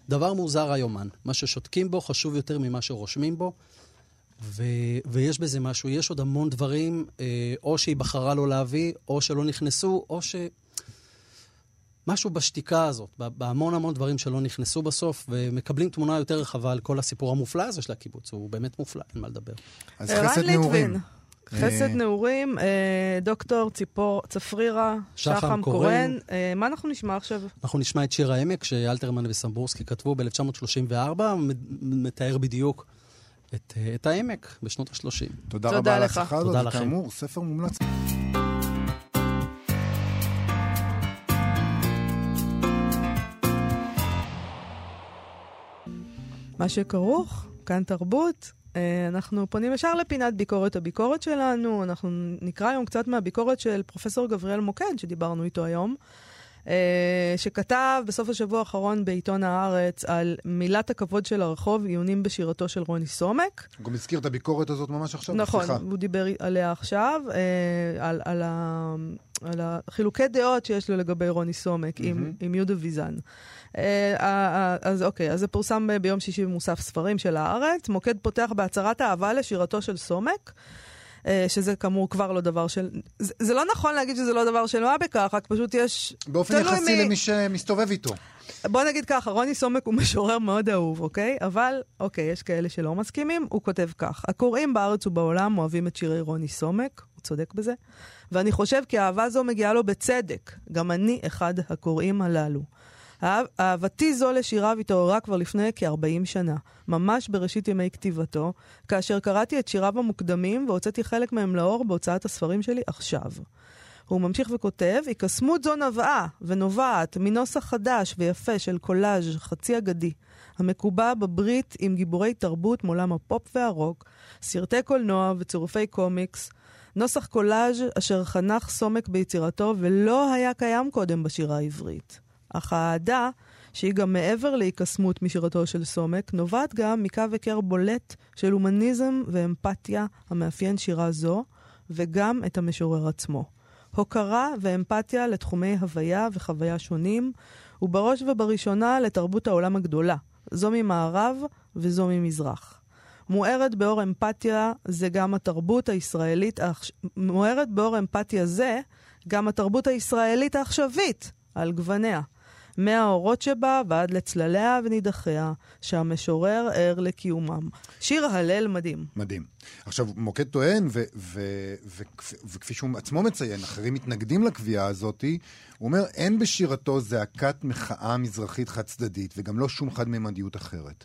דבר מוזר היומן, מה ששותקים בו חשוב יותר ממה שרושמים בו, ו, ויש בזה משהו. יש עוד המון דברים, אה, או שהיא בחרה לא להביא, או שלא נכנסו, או ש... משהו בשתיקה הזאת, בהמון המון דברים שלא נכנסו בסוף, ומקבלים תמונה יותר רחבה על כל הסיפור המופלא הזה של הקיבוץ. הוא באמת מופלא, אין מה לדבר. אז חסד נעורים. חסד נעורים, אה, דוקטור ציפור, צפרירה, שחם. קורן. אה, מה אנחנו נשמע עכשיו? אנחנו נשמע את שיר העמק שאלתרמן וסמבורסקי כתבו ב-1934, מתאר בדיוק את, אה, את העמק בשנות ה-30. תודה תודה רבה על לך. השיחה הזאת, תודה לכם. וכאמור, ספר מומלץ. מה שכרוך, כאן תרבות. אה, אנחנו פונים ישר לפינת ביקורת הביקורת שלנו. אנחנו נקרא היום קצת מהביקורת של פרופסור גבריאל מוקד, שדיברנו איתו היום, שכתב בסוף השבוע האחרון בעיתון הארץ על מילת הכבוד של הרחוב, עיונים בשירתו של רוני סומק. הוא גם הזכיר את הביקורת הזאת ממש עכשיו נכון, בשיחה. הוא דיבר עליה עכשיו, אה, על, על, ה, על החילוקי דעות שיש לו לגבי רוני סומק עם, עם יהודה ויזן. אה, אה, אה, אז אוקיי, אז זה פורסם ביום שישי במוסף ספרים של הארץ. מוקד פותח בהצהרת אהבה לשירתו של סומק. אה, שזה כאמור כבר לא דבר של... זה, זה לא נכון להגיד שזה לא דבר של מה בכך, רק פשוט יש... באופן יחסי מי- למי שמסתובב איתו. בוא נגיד ככה, רוני סומק הוא משורר מאוד אהוב, אוקיי? אבל, אוקיי, יש כאלה שלא מסכימים, הוא כותב כך: הקוראים בארץ ובעולם אוהבים את שירי רוני סומק, הוא צודק בזה, ואני חושב כי אהבה זו מגיעה לו בצדק. גם אני אחד הקוראים הללו. אהב, אהבתי זו לשיריו התעוררה כבר לפני כ-40 שנה, ממש בראשית ימי כתיבתו, כאשר קראתי את שיריו המוקדמים והוצאתי חלק מהם לאור בהוצאת הספרים שלי עכשיו. הוא ממשיך וכותב, הקסמות זו נבעה ונובעת מנוסח חדש ויפה של קולאז' חצי אגדי, המקובע בברית עם גיבורי תרבות מעולם הפופ והרוק, סרטי קולנוע וצירופי קומיקס, נוסח קולאז' אשר חנך סומק ביצירתו ולא היה קיים קודם בשירה העברית. אך האהדה, שהיא גם מעבר להיקסמות משירתו של סומק, נובעת גם מקו היכר בולט של הומניזם ואמפתיה המאפיין שירה זו, וגם את המשורר עצמו. הוקרה ואמפתיה לתחומי הוויה וחוויה שונים, ובראש ובראשונה לתרבות העולם הגדולה, זו ממערב וזו ממזרח. מוארת באור אמפתיה זה גם התרבות הישראלית, מוארת באור אמפתיה זה גם התרבות הישראלית העכשווית, על גווניה. מהאורות שבה ועד לצלליה ונידחיה, שהמשורר ער לקיומם. שיר הלל מדהים. מדהים. עכשיו, מוקד טוען, ו- ו- ו- וכפי שהוא עצמו מציין, אחרים מתנגדים לקביעה הזאת, הוא אומר, אין בשירתו זעקת מחאה מזרחית חד צדדית, וגם לא שום חד-ממדיות אחרת.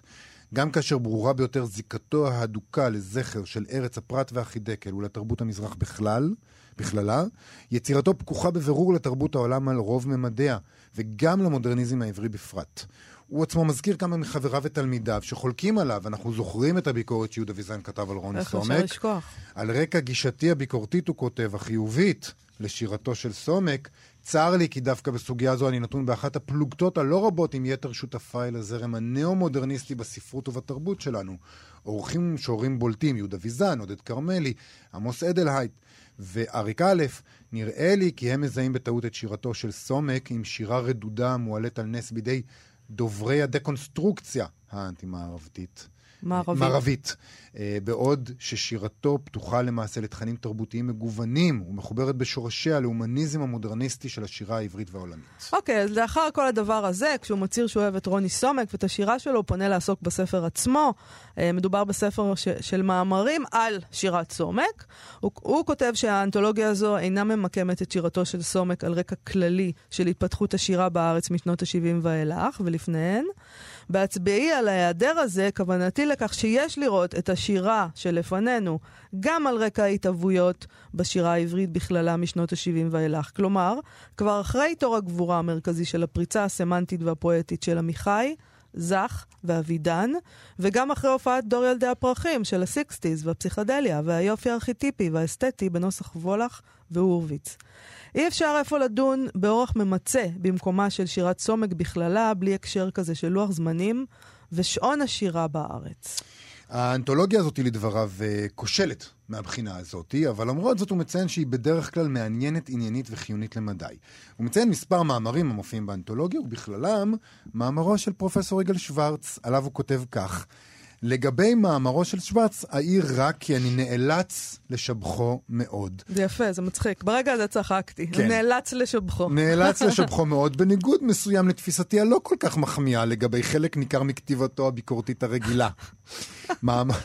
גם כאשר ברורה ביותר זיקתו ההדוקה לזכר של ארץ הפרת והחידקל ולתרבות המזרח בכלל, בכללה, יצירתו פקוחה בבירור לתרבות העולם על רוב ממדיה, וגם למודרניזם העברי בפרט. הוא עצמו מזכיר כמה מחבריו ותלמידיו שחולקים עליו, אנחנו זוכרים את הביקורת שיהודה ויזן כתב על רוני איך אפשר סומק. לשכוח? על רקע גישתי הביקורתית, הוא כותב, החיובית לשירתו של סומק, צר לי כי דווקא בסוגיה זו אני נתון באחת הפלוגתות הלא רבות עם יתר שותפיי לזרם הנאו-מודרניסטי בספרות ובתרבות שלנו. אורחים ומשוררים בולטים, יהודה ויזן, עודד כרמלי, עמוס אדלהייט ואריק א', נראה לי כי הם מזהים בטעות את שירתו של סומק עם שירה רדודה המועלית על נס בידי דוברי הדקונסטרוקציה האנטי-מערבתית. מערבית. מערבית. אה, בעוד ששירתו פתוחה למעשה לתכנים תרבותיים מגוונים ומחוברת בשורשיה להומניזם המודרניסטי של השירה העברית והעולמית. אוקיי, אז לאחר כל הדבר הזה, כשהוא מצהיר שהוא אוהב את רוני סומק ואת השירה שלו, הוא פונה לעסוק בספר עצמו. אה, מדובר בספר ש- של מאמרים על שירת סומק. הוא, הוא כותב שהאנתולוגיה הזו אינה ממקמת את שירתו של סומק על רקע כללי של התפתחות השירה בארץ משנות ה-70 ואילך ולפניהן. בהצביעי על ההיעדר הזה, כוונתי לכך שיש לראות את השירה שלפנינו גם על רקע ההתהוויות בשירה העברית בכללה משנות ה-70 ואילך. כלומר, כבר אחרי תור הגבורה המרכזי של הפריצה הסמנטית והפואטית של עמיחי, זך ואבידן, וגם אחרי הופעת דור ילדי הפרחים של הסיקסטיז והפסיכדליה והיופי הארכיטיפי והאסתטי בנוסח וולך והורוביץ. אי אפשר איפה לדון באורח ממצה במקומה של שירת סומק בכללה, בלי הקשר כזה של לוח זמנים ושעון השירה בארץ. האנתולוגיה הזאת, לדבריו, אה, כושלת מהבחינה הזאת, אבל למרות זאת הוא מציין שהיא בדרך כלל מעניינת, עניינית וחיונית למדי. הוא מציין מספר מאמרים המופיעים באנתולוגיה, ובכללם מאמרו של פרופסור יגאל שוורץ, עליו הוא כותב כך: לגבי מאמרו של שוורץ, אעיר רק כי אני נאלץ לשבחו מאוד. זה יפה, זה מצחיק. ברגע הזה צחקתי. כן. נאלץ לשבחו. נאלץ לשבחו מאוד, בניגוד מסוים לתפיסתי הלא כל כך מחמיאה לגבי חלק ניכר מכתיבתו הביקורתית הרגילה. מאמר...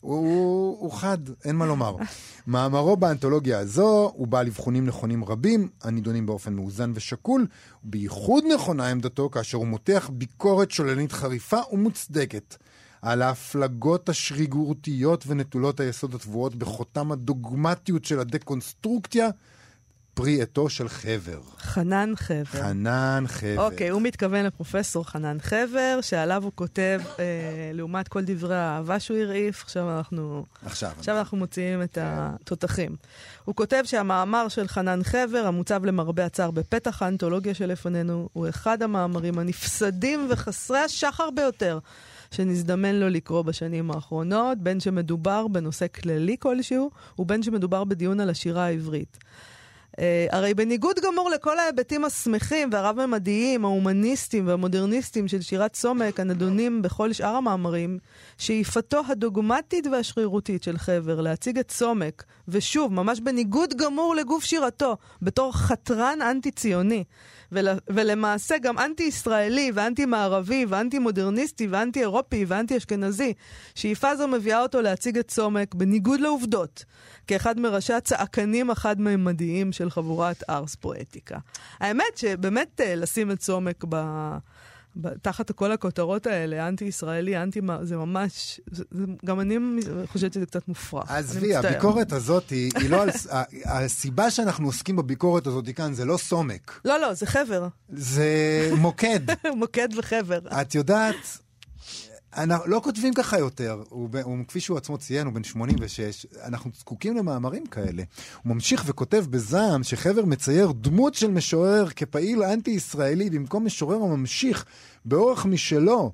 הוא, הוא חד, אין מה לומר. מאמרו באנתולוגיה הזו הוא בעל אבחונים נכונים רבים, הנידונים באופן מאוזן ושקול, ובייחוד נכונה עמדתו כאשר הוא מותח ביקורת שוללנית חריפה ומוצדקת. על ההפלגות השריגורתיות ונטולות היסוד הטבועות בחותם הדוגמטיות של הדקונסטרוקציה, פרי עטו של חבר. חנן חבר. חנן חבר. אוקיי, הוא מתכוון לפרופסור חנן חבר, שעליו הוא כותב, אה, לעומת כל דברי האהבה שהוא הרעיף, עכשיו אנחנו, עכשיו. עכשיו אנחנו מוציאים את התותחים. הוא כותב שהמאמר של חנן חבר, המוצב למרבה הצער בפתח האנתולוגיה שלפנינו, הוא אחד המאמרים הנפסדים וחסרי השחר ביותר. שנזדמן לו לקרוא בשנים האחרונות, בין שמדובר בנושא כללי כלשהו, ובין שמדובר בדיון על השירה העברית. Uh, הרי בניגוד גמור לכל ההיבטים השמחים והרב-ממדיים, ההומניסטיים והמודרניסטיים של שירת סומק הנדונים בכל שאר המאמרים, שאיפתו הדוגמטית והשרירותית של חבר להציג את סומק, ושוב, ממש בניגוד גמור לגוף שירתו, בתור חתרן אנטי-ציוני, ול, ולמעשה גם אנטי-ישראלי ואנטי-מערבי ואנטי-מודרניסטי ואנטי-אירופי ואנטי-אשכנזי, שאיפה זו מביאה אותו להציג את סומק בניגוד לעובדות. כאחד מראשי הצעקנים החד-ממדיים של חבורת ארס פואטיקה. האמת שבאמת אה, לשים את סומק ב... תחת כל הכותרות האלה, אנטי-ישראלי, אנטי... זה ממש... זה... זה... גם אני חושבת שזה קצת מופרך. עזבי, הביקורת הזאת היא, היא לא על... הסיבה שאנחנו עוסקים בביקורת הזאת כאן זה לא סומק. לא, לא, זה חבר. זה מוקד. מוקד וחבר. את יודעת... אנחנו לא כותבים ככה יותר, הוא, הוא, כפי שהוא עצמו ציין, הוא בן 86, אנחנו זקוקים למאמרים כאלה. הוא ממשיך וכותב בזעם שחבר מצייר דמות של משורר כפעיל אנטי-ישראלי במקום משורר הממשיך באורך משלו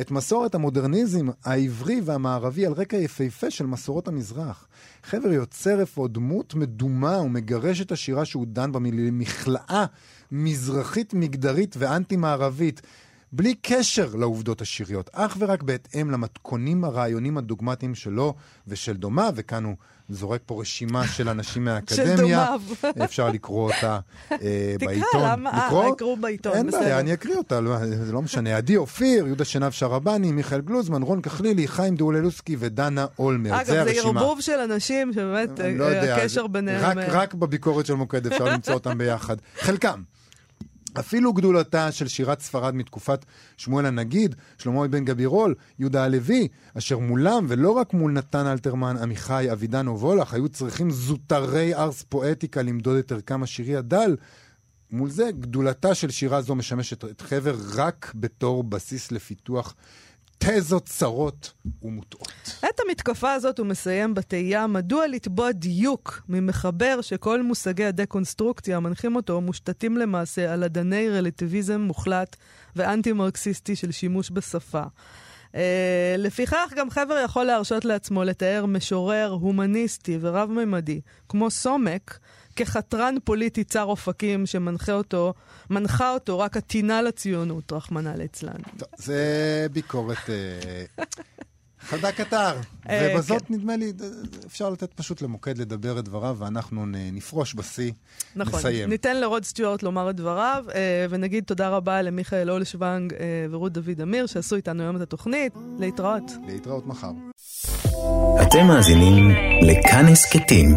את מסורת המודרניזם העברי והמערבי על רקע יפהפה של מסורות המזרח. חבר יוצר אפוא דמות מדומה ומגרש את השירה שהוא דן בה מכלאה מזרחית מגדרית ואנטי-מערבית. בלי קשר לעובדות השיריות, אך ורק בהתאם למתכונים הרעיונים הדוגמטיים שלו ושל דומיו, וכאן הוא זורק פה רשימה של אנשים מהאקדמיה. של דומיו. אפשר לקרוא אותה אה, בעיתון. תקרא, למה? אה, יקראו בעיתון, אין בעיה, אני אקריא אותה, לא, זה לא משנה. עדי אופיר, יהודה שנהב שרבני, מיכאל גלוזמן, רון כחלילי, חיים דאוללוסקי ודנה אולמר. אגב, זה ערבוב של אנשים שבאמת לא הקשר ביניהם... רק, רק בביקורת של מוקד אפשר למצוא אותם ביחד. חלקם. אפילו גדולתה של שירת ספרד מתקופת שמואל הנגיד, שלמה בן גבירול, יהודה הלוי, אשר מולם, ולא רק מול נתן אלתרמן, עמיחי, אבידן ובולך, היו צריכים זוטרי ארס פואטיקה למדוד את ערכם השירי הדל. מול זה, גדולתה של שירה זו משמשת את חבר רק בתור בסיס לפיתוח תזות צרות ומוטעות. את המתקפה הזאת הוא מסיים בתהייה מדוע לתבוע דיוק ממחבר שכל מושגי הדקונסטרוקציה המנחים אותו מושתתים למעשה על אדני רלטיביזם מוחלט ואנטי-מרקסיסטי של שימוש בשפה. Uh, לפיכך גם חבר יכול להרשות לעצמו לתאר משורר הומניסטי ורב-ממדי, כמו סומק, כחתרן פוליטי צר אופקים שמנחה אותו, מנחה אותו רק הטינה לציונות, רחמנא ליצלן. זה ביקורת אה, חדה קטר. אה, ובזאת כן. נדמה לי, אפשר לתת פשוט למוקד לדבר את דבריו, ואנחנו נפרוש בשיא, נכון. נסיים. ניתן לרוד סטיוארט לומר את דבריו, אה, ונגיד תודה רבה למיכאל אולשוונג ורות דוד אמיר, שעשו איתנו היום את התוכנית. להתראות. להתראות מחר. אתם מאזינים לכאן הסכתים,